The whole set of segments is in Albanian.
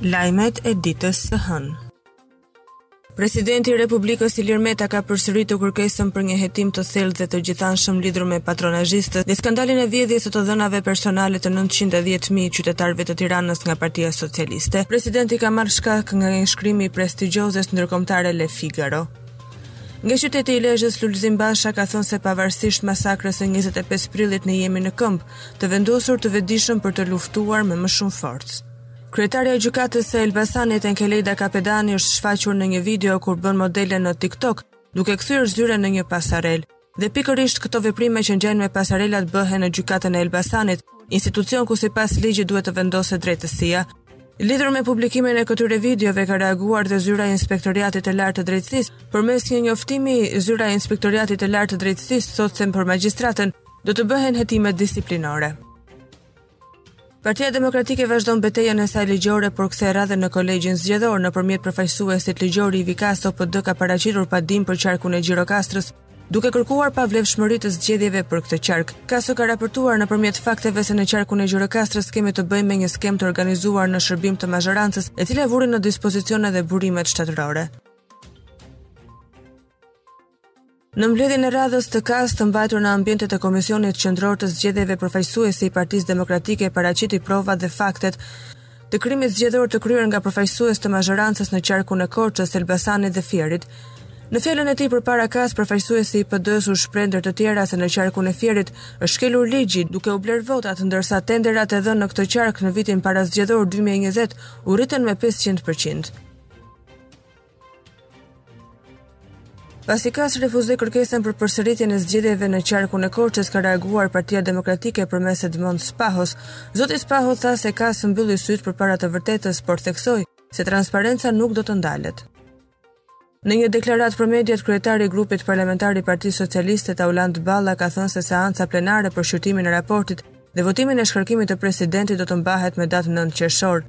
Lajmet e ditës së hënë. Presidenti i Republikës Ilir Meta ka përsëritur kërkesën për një hetim të thellë dhe të gjithanshëm lidhur me patronazhistët dhe skandalin e vjedhjes së të dhënave personale të 910.000 qytetarëve të Tiranës nga Partia Socialiste. Presidenti ka marrë shkak nga një shkrim i prestigjozes ndërkombëtare Le Figaro. Nga qyteti i Lezhës Lulzim Basha ka thënë se pavarësisht masakrës së 25 prillit ne jemi në këmbë, të vendosur të vetëdijshëm për të luftuar me më shumë forcë. Kryetarja e gjykatës së Elbasanit Enkelejda Kapedani është shfaqur në një video kur bën modelen në TikTok, duke kthyer zyrën në një pasarelë. Dhe pikërisht këto veprime që ngjajnë me pasarelat bëhen në gjykatën e Elbasanit, institucion ku sipas ligjit duhet të vendoset drejtësia. Lidhur me publikimin e këtyre videove ka reaguar dhe zyra e Inspektoriatit të Lartë të Drejtësisë. Përmes një njoftimi, zyra e Inspektoriatit të Lartë të Drejtësisë thotë se për magjistratën do të bëhen hetime disiplinore. Partia Demokratike vazhdon betejën e saj ligjore, por kësaj radhe në kolegjin zgjedhor nëpërmjet përfaqësuesit ligjor Ivi Kaso PD ka paraqitur padinë për qarkun e Gjirokastrës, duke kërkuar pavlefshmëri të zgjedhjeve për këtë qark. Kaso ka raportuar nëpërmjet fakteve se në qarkun e Gjirokastrës kemi të bëjmë me një skemë të organizuar në shërbim të mazhorancës, e cila vuri në dispozicion edhe burimet shtetërore. Në mbledhjen e radhës të KAS të mbajtur në ambientet e Komisionit Qendror të Zgjedhjeve përfaqësuesi i Partisë Demokratike paraqiti provat dhe faktet të krimit zgjedhor të kryer nga përfaqësues të mazhorancës në qarkun e Korçës, Elbasanit dhe Fierit. Në fjalën e tij përpara KAS përfaqësuesi i PD-së u shpreh ndër të tjera se në qarkun e Fierit është shkelur ligji duke u blerë votat, ndërsa tenderat e dhënë në këtë qark në vitin parazgjedhor 2020 u rritën me 500%. Pasi KAS refuzoi kërkesën për përsëritjen e zgjedhjeve në qarkun e Korçës, ka reaguar Partia Demokratike përmes Edmond Spahos. Zoti Spaho tha se KAS mbylli sytë përpara të vërtetës, por theksoi se transparenca nuk do të ndalet. Në një deklaratë për mediat, kryetari i grupit parlamentar i Partisë Socialiste, Taulant Balla, ka thënë se seanca plenare për shqyrtimin e raportit dhe votimin e shkarkimit të presidentit do të mbahet me datë 9 qershor.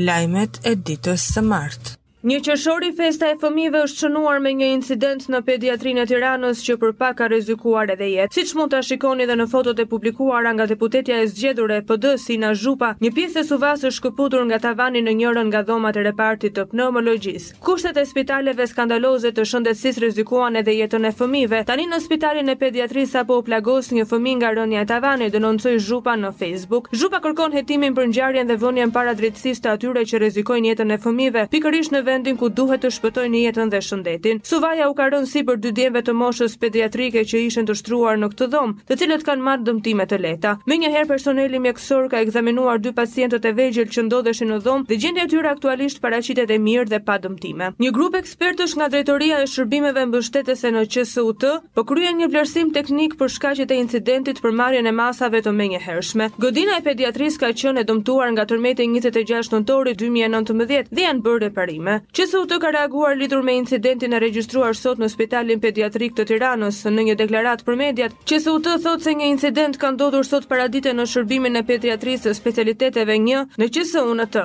Lajmet e ditës së martë. Një qershori festa e fëmijëve është shënuar me një incident në Pediatrinë e Tiranës që për pak ka rrezikuar edhe jetë. Siç mund ta shikoni dhe në fotot e publikuara nga deputetja e zgjedhur e PD-së Ina Zhupa, një pjesë e suvasë është shkëputur nga tavani në njërën nga dhomat e repartit të pneumologjisë. Kushtet e spitaleve skandaloze të shëndetësisë rrezikuan edhe jetën e fëmijëve. Tani në spitalin e pediatrisë sapo u plagos një fëmijë nga rënia e tavanit, denoncoi Zhupa në Facebook, Zhupa kërkon hetimin për ngjarjen dhe vënien para drejtësisë të atyre që rrezikojnë jetën e fëmijëve, pikërisht në vendin ku duhet të shpëtojnë jetën dhe shëndetin. Suvaja u ka rënë sipër dy djemve të moshës pediatrike që ishin të shtruar në këtë dhomë, të cilët kanë marrë dëmtime të lehta. Menjëherë personeli mjekësor ka ekzaminuar dy pacientët e vegjël që ndodheshin në dhomë dhe gjendja e tyre aktualisht paraqitet e mirë dhe pa dëmtime. Një grup Ekspertësh nga Drejtoria e Shërbimeve Mbështetëse në QSUT po kryen një vlerësim teknik për shkaqet e incidentit për marrjen e masave të menjëhershme. Godina e pediatrisë ka qenë e dëmtuar nga tërmeti i njëzet e gjashtë nëntorit dy mijë e nëntëmbëdhjetë dhe janë bërë reparime. QSUT ka reaguar lidhur me incidentin e regjistruar sot në Spitalin Pediatrik të Tiranës. Në një deklaratë për mediat, QSUT thotë se një incident ka ndodhur sot paradite në Shërbimin e Pediatrisë së Specialiteteve një në QSUNT.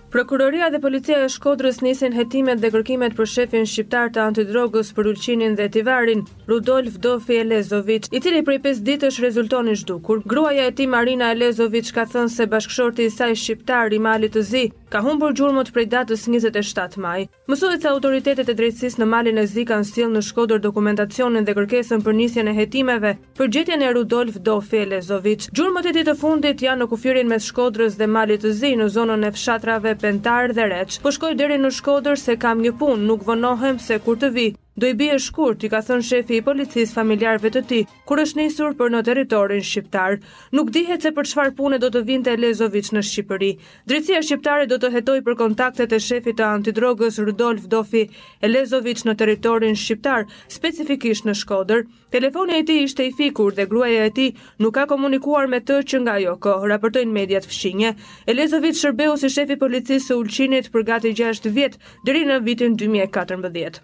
Prokuroria dhe Policia e Shkodrës nisin hetimet dhe kërkimet për shefin shqiptar të antidrogës për Ulqinin dhe Tivarin, Rudolf Dofi Elezoviç, i cili prej pesë ditësh rezulton i zhdukur. Gruaja e tij Marina Elezoviç ka thënë se bashkëshorti i saj shqiptar i Malit të Zi ka humbur gjurmët prej datës njëzet e shtatë maj. Mësohet se autoritetet e drejtësisë në Malin e Zi kanë sjellë në Shkodër dokumentacionin dhe kërkesën për nisjen e hetimeve për gjetjen e Rudolf Dofi Elezoviç. Gjurmët e tij të fundit janë në kufirin mes Shkodrës dhe Malit të Zi, në zonën e fshatrave Pentar dhe Reç. Po shkoj deri në Shkodër se kam një punë, nuk vonohem se kur të vij, Do i bie shkurt, i ka thënë shefi i policisë familjarëve të tij, kur është nisur për në territorin shqiptar. Nuk dihet se për çfarë pune do të vinte Elezoviç në Shqipëri. Drejtësia shqiptare do të hetojë për kontaktet e shefit të antidrogës Rudolf Dofi Elezoviç në territorin shqiptar, specifikisht në Shkodër. Telefoni i tij ishte i fikur dhe gruaja e tij nuk ka komunikuar me të që nga ajo kohë, raportojnë mediat fqinje. Elezoviç shërbeu si shef i policisë së Ulqinit për gati gjashtë vjet, deri në vitin dy mijë e katërmbëdhjetë.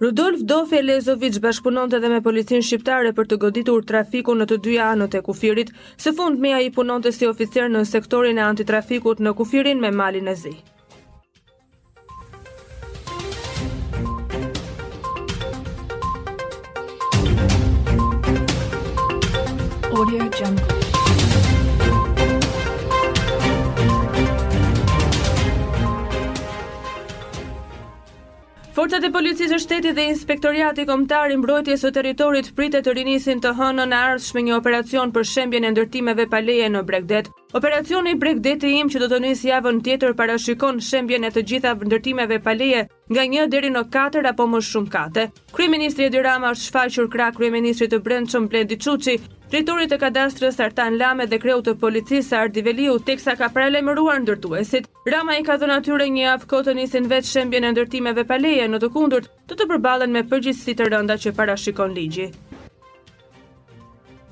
Rudolf Dofi Elezoviç bashkëpunonte edhe me policinë shqiptare për të goditur trafikun në të dyja anët e kufirit. Së fundmi ai punonte si oficer në sektorin e antitrafikut në kufirin me Malin e Zi. Audio Jungle. Forcat e policisë së shtetit dhe inspektoriati kombëtar i mbrojtjes së territorit pritet të rinisin të hënën e ardhshme një operacion për shembjen e ndërtimeve pa leje në bregdet. Operacioni Bregdeti Im që do të nisë javën tjetër parashikon shembjen e të gjitha ndërtimeve pa leje nga një deri në katër apo më shumë kate. Kryeministri Edi Rama është shfaqur krah kryeministrit të Brendshëm Blendi Çuçi, drejtorit të kadastrës Artan Lame dhe kreut të policisë Ardi Veliu, teksa ka paralajmëruar ndërtuesit. Rama i ka dhënë atyre një javë kohë të nisin vetë shembjen e ndërtimeve pa leje, në të kundërt do të përballen me përgjegjësi të rënda që parashikon ligji.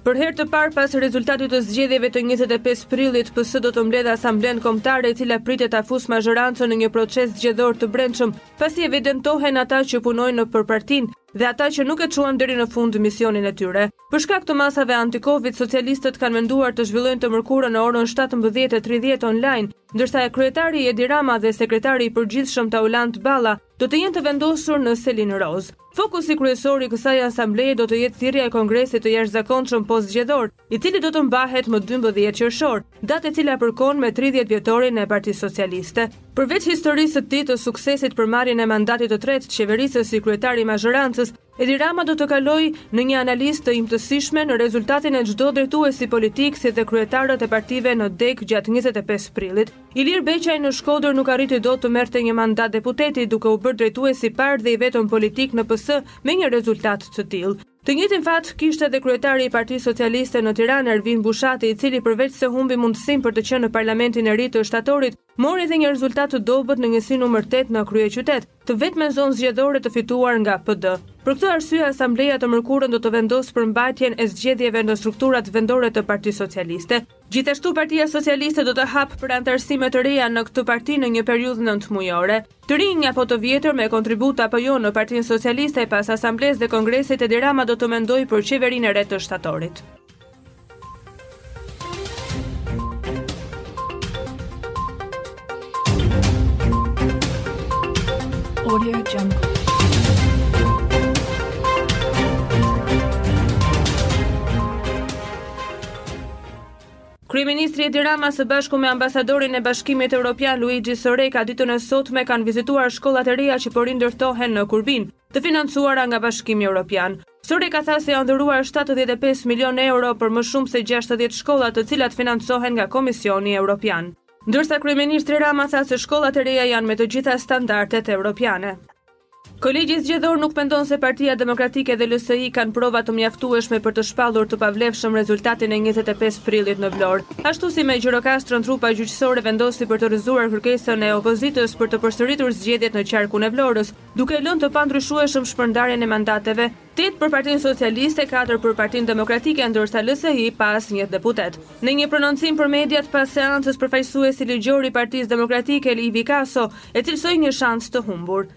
Për herë të parë pas rezultatit të zgjedhjeve të 25 prillit, PS do të mbledhë asamblenë kombëtare e cila pritet ta fusë mazhorancën në një proces zgjedhor të brendshëm, pasi evidentohen ata që punojnë në për partinë dhe ata që nuk e çuan deri në fund misionin e tyre. Për shkak të masave anti-Covid, socialistët kanë menduar të zhvillojnë të mërkurën në orën 17:30 online, ndërsa e kryetari Edi Rama dhe sekretari i përgjithshëm Taulant Balla do të jenë të vendosur në Selinë Rozë. Fokusi kryesor i kësaj asambleje do të jetë thirrja e kongresit të jashtëzakonshëm postzgjedhor, i cili do të mbahet më dymbëdhjetë qershor, datë e cila përkon me tridhjetë vjetorin e Partisë Socialiste. Përveç historisë së tij të suksesit për marrjen e mandatit të tretë qeverisës si kryetar i mazhorancës, Edi Rama do të kalojë në një analizë të imtësishme në rezultatin e çdo drejtuesi politik si dhe kryetarët e partive në degë gjatë njëzet e pesë prillit. Ilir Beqaj në Shkodër nuk arriti dot të merrte një mandat deputeti, duke u bërë drejtuesi i parë dhe i vetëm politik në PS me një rezultat të tillë. Të njëjtin fat kishte dhe kryetari i Partisë Socialiste në Tiranë, Ervin Bushati, i cili përveçse humbi mundësinë për të qenë në parlamentin e ri të shtatorit, mori dhe një rezultat të dobët në njësinë numër tetë në kryeqytet. Të vetmen zonë zgjedhore të fituar nga PD. Për këtë arsye Asambleja të mërkurën do të vendosë për mbajtjen e zgjedhjeve në strukturat vendore të Partisë Socialiste. Gjithashtu Partia Socialiste do të hapë për anëtarësime të reja në këtë parti në një periudhë nëntëmujore. Të rinj apo të vjetër me kontribut apo jo në Partinë Socialiste pas Asamblesë dhe Kongresit Edi Rama do të mendojë për qeverinë e re të shtatorit. Audio Jungle. Kryeministri Edi Rama së bashku me ambasadorin e Bashkimit Evropian Luigi Soreca ditën e sotme kanë vizituar shkollat e reja që po rindërtohen në Kurbin, të financuara nga Bashkimi Evropian. Soreca tha se janë dhuruar shtatëdhjetë e pesë milionë euro për më shumë se gjashtëdhjetë shkolla të cilat financohen nga Komisioni Evropian. Ndërsa kryeministri Rama tha se shkollat e reja janë me të gjitha standardet evropiane. Kolegji zgjedhor nuk mendon se Partia Demokratike dhe LSI kanë prova të mjaftueshme për të shpallur të pavlefshëm rezultatin e njëzet e pesë prillit në Vlorë. Ashtu si me Gjirokastrën trupa gjyqësore vendosi për të rrëzuar kërkesën e opozitës për të përsëritur zgjedhjet në qarkun e Vlorës, duke lënë të pandryshueshëm shpërndarjen e mandateve, tetë për Partinë Socialiste e katër për Partinë Demokratike, ndërsa LSI pa asnjë deputet. Në një prononcim për mediat pas seancës përfaqësuesi ligjor i Partisë Demokratike Ivi Kaso e cilësoi një shans të humbur.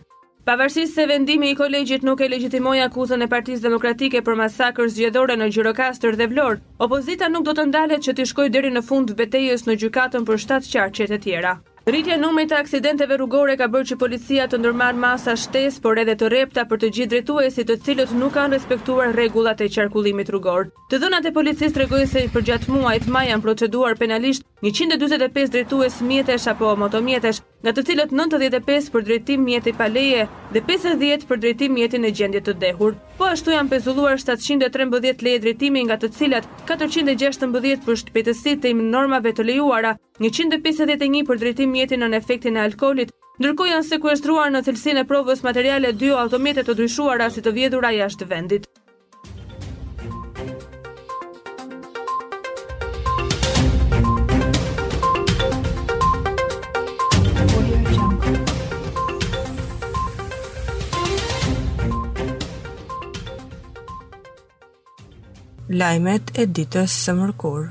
Pavarësisht se vendimi i Kolegjit nuk e legjitimoi akuzën e Partisë Demokratike për masakër zgjedhore në Gjirokastër dhe Vlorë, opozita nuk do të ndalet që t'i shkojë deri në fund betejës në gjykatën për shtatë qarqet e tjera. Rritja e numrit të aksidenteve rrugore ka bërë që policia të ndërmarrë masa shtesë, por edhe të rrepta për të gjithë drejtuesit të cilët nuk kanë respektuar rregullat e qarkullimit rrugor. Të dhënat e policisë tregojnë se përgjatë muajit maj janë proceduar penalisht njëqind e dyzet e pesë drejtues mjetesh apo motomjetesh, nga të cilët nëntëdhjetë e pesë për drejtim mjeti pa leje dhe pesëdhjetë për drejtim mjeti në gjendje të dehur. Po ashtu janë pezulluar shtatëqind e trembëdhjetë leje drejtimi nga të cilat katërqind e gjashtëmbëdhjetë për shpejtësi tej normave të lejuara, njëqind e pesëdhjetë e një për drejtim mjeti nën efektin e alkoolit, ndërkohë janë sekuestruar në cilësinë e provës materiale dy automjete të dyshuara si të vjedhura jashtë vendit. lajmet e ditës së mërkurë.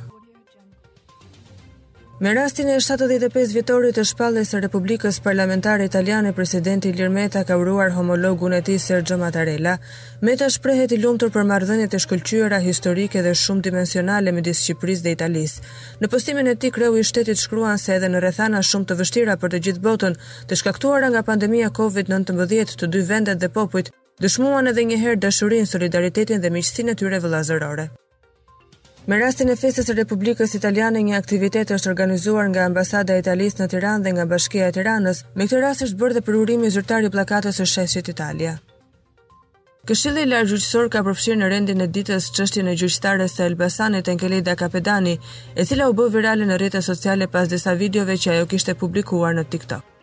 Me rastin e shtatëdhjetë e pesë vjetorit të shpalljes së Republikës Parlamentare Italiane, presidenti Ilir Meta ka uruar homologun e tij Sergio Mattarella. Meta shprehet i lumtur për marrëdhëniet e shkëlqyera historike dhe shumëdimensionale midis Shqipërisë dhe Italisë. Në postimin e tij, kreu i shtetit shkruan se edhe në rrethana shumë të vështira për të gjithë botën, të shkaktuara nga pandemia COVID-19, të dy vendet dhe popujt dëshmuan edhe një herë dashurinë, solidaritetin dhe miqësinë e tyre vëllazërore. Me rastin e festës së Republikës Italiane, një aktivitet është organizuar nga Ambasada e Italisë në Tiranë dhe nga Bashkia e Tiranës. Me këtë rast është bërë dhe përurimi zyrtar i pllakatës së sheshit Italia. Këshilli i Lartë Gjyqësor ka përfshirë në rendin e ditës çështjen e gjyqtares së Elbasanit Enkelida Kapedani, e cila u bë virale në rrjetet sociale pas disa videove që ajo kishte publikuar në TikTok.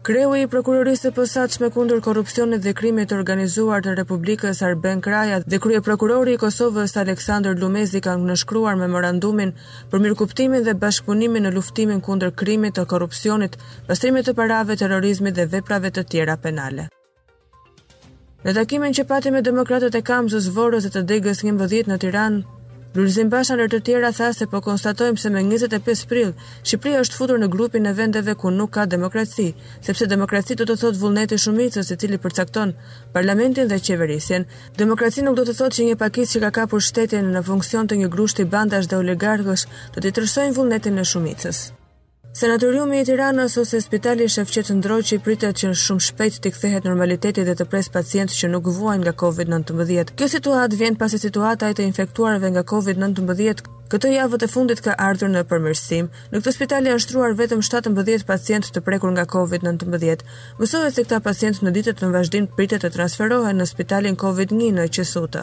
Kreu i Prokurorisë së Posaçme kundër Korrupsionit dhe Krimit të Organizuar të Republikës, Arben Kraja dhe Kryeprokurori i Kosovës, Aleksandër Lumezi kanë nënshkruar Memorandumin për mirëkuptimin dhe bashkëpunimin në luftimin kundër krimit të korrupsionit, pastrimit të parave, terrorizmit dhe veprave të tjera penale. Në takimin që pati me demokratët e Kamzës, Vorës dhe të Degës 11 në Tiranë, Lulzim Basha ndër të tjera tha se po konstatojmë se me 25 prill, Shqipëria është futur në grupin e vendeve ku nuk ka demokraci, sepse demokraci do të thotë vullneti i shumicës i cili përcakton parlamentin dhe qeverisjen. Demokraci nuk do të thotë që një pakicë që ka kapur shtetin në funksion të një grushti bandash dhe oligarkësh do t'i tjetërsojnë vullnetin e shumicës. Sanatoriumi i Tiranës ose Spitali Shefqet Ndroqi pritet që shumë shpejt t'i kthehet normaliteti dhe të presë pacientë që nuk vuajnë nga Covid-19. Kjo situatë vjen pasi situata e të infektuarve nga Covid-19 këto javët e fundit ka ardhur në përmirësim. Në këtë spital janë shtruar vetëm shtatëmbëdhjetë pacientë të prekur nga Covid-19. Mësohet se këta pacientë në ditët në vazhdim pritet të transferohen në spitalin Covid një në QSUT.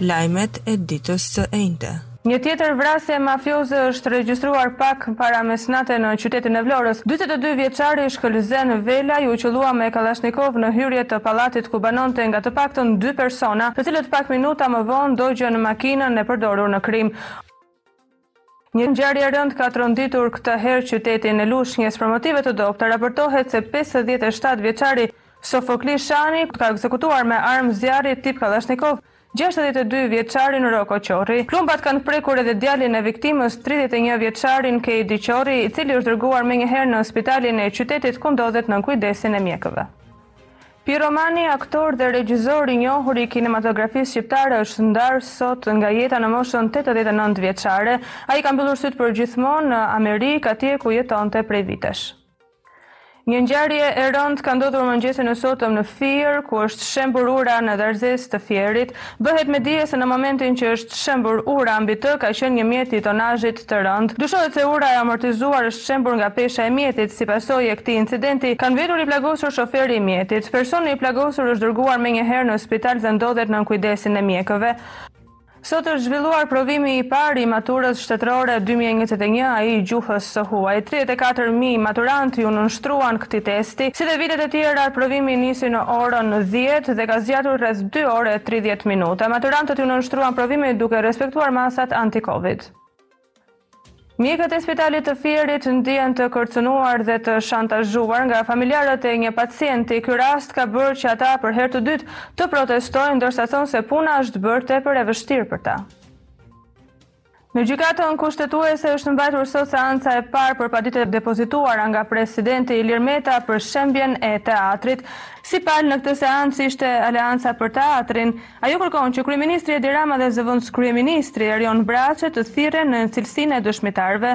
Lajmet e ditës së enjte. Një tjetër vrasje mafioze është regjistruar pak para mesnate në qytetin e Vlorës. Dyzet e dy vjeçari Shkëlzen Velaj u qëllua me kallashnikov në hyrje të pallatit ku banonte nga të paktën dy persona, të cilët pak minuta më vonë dogjën makinën e përdorur në krim. Një ngjarje e rëndë ka tronditur këtë herë qytetin e Lushnjes. Për motive të dobëta raportohet se pesëdhjetë e shtatë vjeçari Sofokli Shani ka ekzekutuar me armë zjarri tip Kallashnikov gjashtëdhjetë e dy vjeçarin Roko Qorri. Plumbat kanë prekur edhe djalin e viktimës, tridhjetë e një vjeçarin Kejdi Qorri, i cili është dërguar menjëherë në spitalin e qytetit ku ndodhet nën kujdesin e mjekëve. Pirro Mani, aktor dhe regjizor i njohur i kinematografisë shqiptare është ndarë sot nga jeta në moshën tetëdhjetë e nëntë vjeçare. Ai ka mbyllur sytë përgjithmonë në Amerikë, atje ku jetonte prej vitesh. Një ngjarje e rëndë ka ndodhur mëngjesin e sotëm në Fier, ku është shembur ura në Darëzezë të Fierit. Bëhet me dije se në momentin që është shembur ura mbi të ka qenë një mjet i tonazhit të rëndë. Dyshohet se ura e amortizuar është shembur nga pesha e mjetit. Si pasojë e këtij incidenti, ka mbetur i plagosur shoferi i mjetit. Personi i plagosur është dërguar menjëherë në spital dhe ndodhet nën kujdesin e mjekëve. Sot është zhvilluar provimi i parë i maturës shtetërore dy mijë e njëzet e një, ai i gjuhës së huaj. Tridhjetë e katër mijë maturantë iu nënshtruan këtij testi. Si dhe vitet e tjera, provimi nisi në orën dhjetë dhe ka zgjatur rreth Dy orë e tridhjetë minuta, maturantët iu nënshtruan provimit duke respektuar masat anti-Covid. Mjekët e spitalit të Fierit ndihen të kërcënuar dhe të shantazhuar nga familjarët e një pacienti. Ky rast ka bërë që ata për herë të dytë të protestojnë, ndërsa thonë se puna është bërë tepër e vështirë për ta. Në Gjykatën Kushtetuese është mbajtur sot seanca e parë për paditë e depozituara nga presidenti Ilir Meta për shembjen e teatrit. Si palë në këtë seancë ishte Aleanca për Teatrin. Ajo kërkon që kryeministri Edi Rama dhe zëvendëskryeministri Erion Braçe të thirren në cilësinë e dëshmitarëve.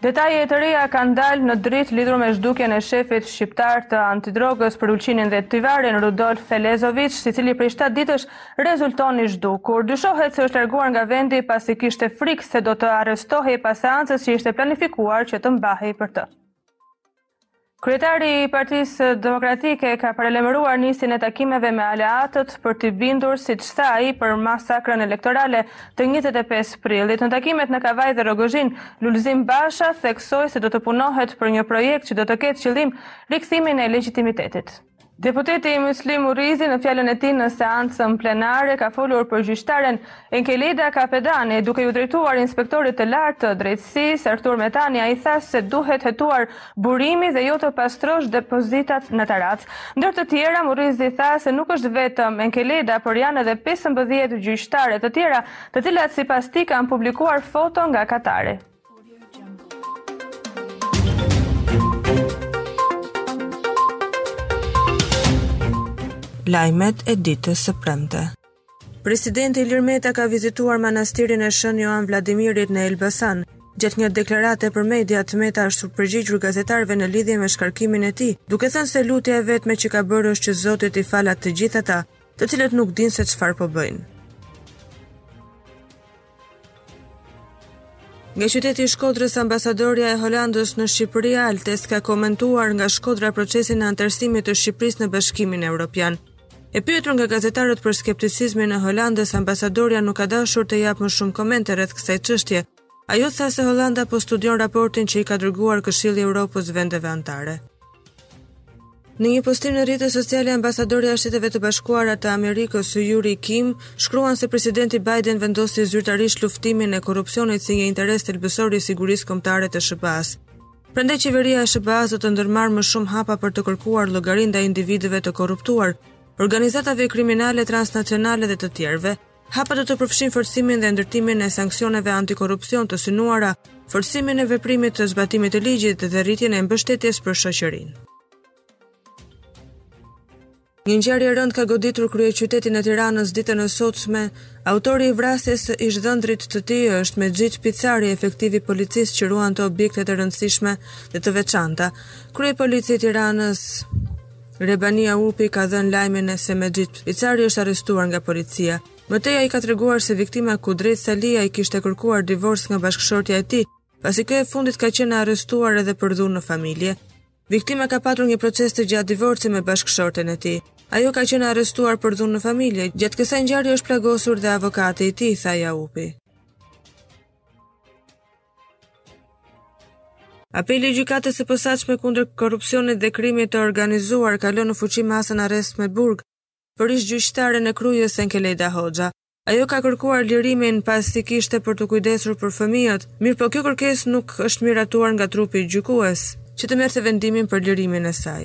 Detaje të reja kanë dalë në dritë lidhur me zhdukjen e shefit shqiptar të antidrogës për Ulqinin dhe Tivarin, Rudolf Elezoviq, i cili prej shtatë ditësh rezulton i zhdukur. Dyshohet se është larguar nga vendi pasi kishte frikë se do të arrestohej pas seancës që ishte planifikuar që të mbahej për të. Kryetari i Partisë Demokratike ka paralajmëruar nisjen e takimeve me aleatët për t'i bindur, siç tha ai, për masakrën elektorale të njëzet e pesë prillit. Në takimet në Kavajë dhe Rrogozhinë, Lulzim Basha theksoi se do të punohet për një projekt që do të ketë qëllim rikthimin e legjitimitetit. Deputeti Myslim Murrizi në fjalën e tij në seancën plenare ka folur për gjyqtaren Enkeleda Kapedani, duke iu drejtuar inspektorit të lartë të drejtësisë, Artur Metani, ai tha se duhet hetuar burimi dhe jo të pastrosh depozitat në tarracë. Ndër të tjera, Murrizi tha se nuk është vetëm Enkeleda, por janë edhe 15 gjyqtare të tjera, të cilat sipas tij kanë publikuar foto nga Katari. Lajmet e ditës së premte. Presidenti Ilir Meta ka vizituar manastirin e Shën Joan Vladimirit në Elbasan. Gjatë një deklarate për mediat, Meta u është përgjigjur gazetarëve në lidhje me shkarkimin e tij, duke thënë se lutja e vetme që ka bërë është që Zoti t'i falë të gjithë ata, të cilët nuk dinë se çfarë po bëjnë. Nga qyteti i Shkodrës, ambasadorja e Holandës në Shqipëri, Altes, ka komentuar nga Shkodra procesin e anëtarësimit të Shqipërisë në Bashkimin Evropian. E pyetur nga gazetarët për skepticizmin e Holandës, ambasadorja nuk ka dashur të japë më shumë komente rreth kësaj çështje. Ajo tha se Holanda po studion raportin që i ka dërguar Këshilli i Evropës vendeve anëtare. Në një postim në rrjetet sociale, ambasadorja e Shteteve të Bashkuara të Amerikës, Yuri Kim, shkruan se presidenti Biden vendosi zyrtarisht luftimin e korrupsionit si një interes thelbësor i sigurisë kombëtare të SHBA-s. Prandaj qeveria e SHBA-s do të ndërmarrë më shumë hapa për të kërkuar llogari ndaj individëve të korruptuar, organizatave kriminale transnacionale dhe të tjerëve, Hapat do të përfshijnë forcimin dhe ndërtimin e sanksioneve antikorrupsion të synuara, forcimin e veprimit të zbatimit të ligjit dhe rritjen e mbështetjes për shoqërinë. Një ngjarje e rëndë ka goditur kryeqytetin e Tiranës ditën e sotme. Autori i vrasjes së ish-dhëndrit të tij është Mexhit Picari, efektiv i policisë që ruante objektet e rëndësishme dhe të veçanta. Kryepolici i Tiranës Rebani Jaupi ka dhënë lajmin se Mexhit Picari është arrestuar nga policia. Më tej ai ka treguar se viktima Kudret Saliaj kishte kërkuar divorc nga bashkëshortja e tij, pasi kjo e fundit ka qenë arrestuar edhe për dhunë në familje. Viktima ka patur një proces të gjatë divorci me bashkëshorten e tij. Ajo ka qenë arrestuar për dhunë në familje. Gjatë kësaj ngjarje është plagosur dhe avokati i tij, tha Jaupi. Apeli i Gjykatës së Posaçme kundër Korrupsionit dhe Krimit të Organizuar ka lënë në fuqi masën arrest me burg për ish gjyqtaren e Krujës Enkeleda Hoxha. Ajo ka kërkuar lirimin pasi kishte për t'u kujdesur për fëmijët, mirëpo kjo kërkesë nuk është miratuar nga trupi gjykues, që të merrte vendimin për lirimin e saj.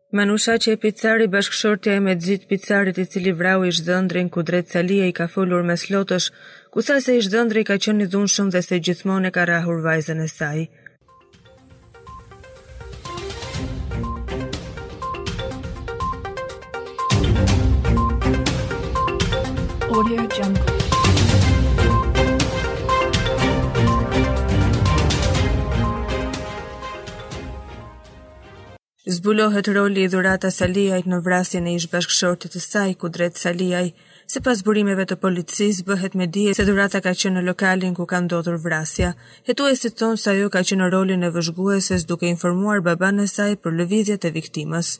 Manushaqe Picari bashkëshortja e Mexhit Picarit i cili vrau ish dhëndrin Kudret Saliaj ka folur mes lotësh, ku tha se ish dhëndri ka qenë i dhunshëm dhe se gjithmonë e ka rrahur vajzën e saj. Audio Jungle. Zbulohet roli i Dhurata Saliajt në vrasjen e ish-bashkëshortit të saj, Kudret Saliaj. Sipas burimeve të policisë, bëhet me dije se Dhurata ka qenë në lokalin ku ka ndodhur vrasja. Hetuesit thonë se ajo ka qenë në rolin e vëzhgueses duke informuar babanë e saj për lëvizjet e viktimës.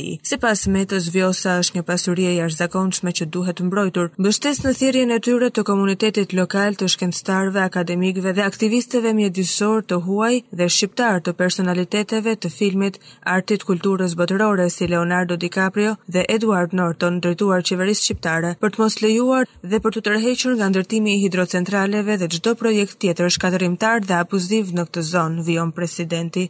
tij. Sipas Metës, Vjosa është një pasuri e jashtëzakonshme që duhet mbrojtur. Mbështes thirrjen e tyre të komunitetit lokal, të shkencëtarëve, akademikëve dhe aktivistëve mjedisorë të huaj dhe shqiptarë të personaliteteve të filmit, artit, kulturës botërore si Leonardo DiCaprio dhe Edward Norton drejtuar qeverisë shqiptare për të mos lejuar dhe për t'u tërhequr nga ndërtimi i hidrocentraleve dhe çdo projekt tjetër shkatërrimtar dhe abuziv në këtë zonë, vijon presidenti.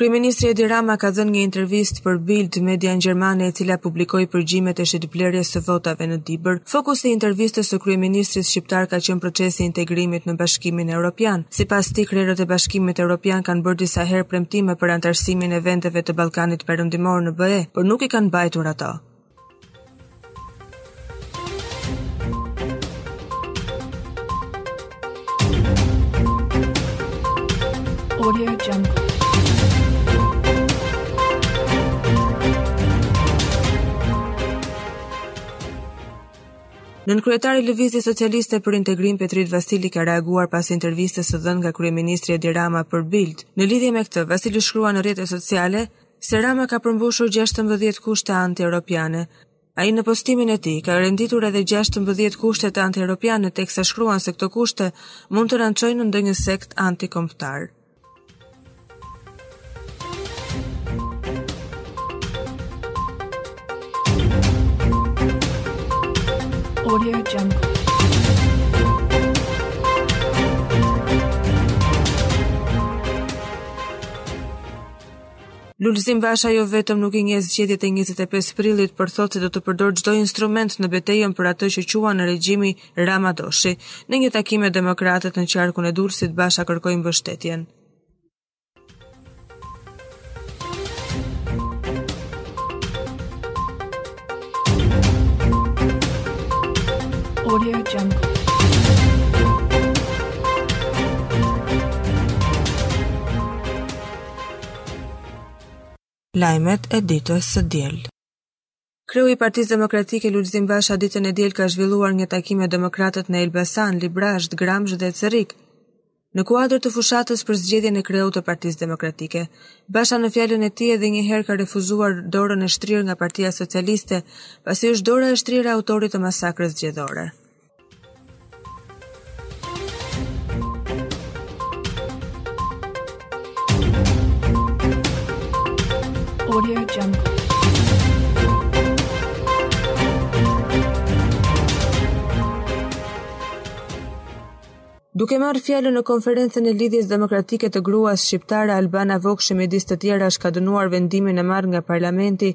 Kryeministri Edi Rama ka dhënë një intervistë për Bild, median gjermane e cila publikoi përgjimet e shitblerjes së votave në Dibër. Fokusi i intervistës së kryeministrit shqiptar ka qenë procesi i integrimit në Bashkimin Europian. Sipas tij, krerët e Bashkimit Europian kanë bërë disa herë premtime për anëtarësimin e vendeve të Ballkanit Perëndimor në BE, por nuk i kanë mbajtur ato. Nënkryetari i Lëvizjes Socialiste për Integrim Petrit Vasili ka reaguar pas intervistës së dhënë nga kryeministri Edi Rama për Bild. Në lidhje me këtë, Vasili shkruan në rrjetet sociale, se Rama ka përmbushur 16 kushte anti-europiane. Ai në postimin e tij ka renditur edhe 16 kushtet anti-europiane, teksa shkruan se këto kushte mund të radhojnë në ndonjë sekt anti-kombëtar. Audio Jungle. Lulzim Basha jo vetëm nuk i njeh zgjedhjet e 25 prillit, por thotë se do të përdorë çdo instrument në betejën për atë që quan regjimi Ramadoshi. Në një takim me demokratët në qarkun e Durrësit, Basha kërkoi mbështetjen. Audio Jungle. Lajmet e ditës së diel. Kreu i Partisë Demokratike Lulzim Basha ditën e diel ka zhvilluar një takim me demokratët në Elbasan, Librazhd, Gramsh dhe Cerrik. Në kuadër të fushatës për zgjedhjen e kreut të Partisë Demokratike, Basha në fjalën e tij edhe një herë ka refuzuar dorën e shtrirë nga Partia Socialiste, pasi është dora e shtrirë e autorit të masakrës zgjedhore. Audio Jungle. Duke marrë fjalën në konferencën e Lidhjes Demokratike të Gruas Shqiptare, Albana Vokshi midis të tjera është ka dënuar vendimin e marrë nga parlamenti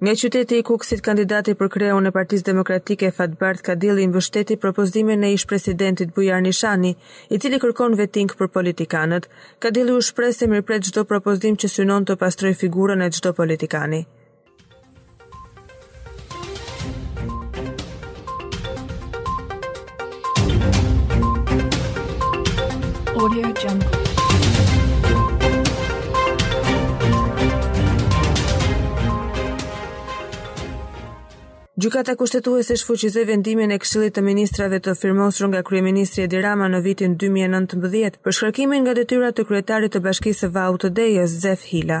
Nga qyteti i Kukësit kandidati për kreun e Partisë Demokratike Fatbardh Kadilli mbështeti propozimin e ish-presidentit Bujar Nishani, i cili kërkon vetting për politikanët. Kadilli u shpreh se mirëpret çdo propozim që synon të pastrojë figurën e çdo politikani. Audio Jungle. Gjykata Kushtetuese shfuqizoi vendimin e Këshillit të Ministrave të firmosur nga kryeministri Edi Rama në vitin 2019 për shkarkimin nga detyra të kryetarit të Bashkisë së Vaut të Dejës, Zef Hila.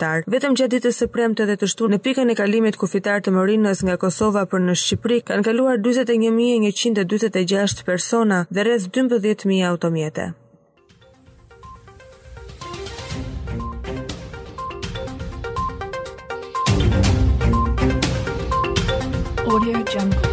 Tar, vetëm gjatë ditës së premte dhe të shtunë në pikën e kalimit kufitar të Morinës nga Kosova për në Shqipëri kanë kaluar 41146 persona dhe rreth 12000 automjete. Audio Jungle.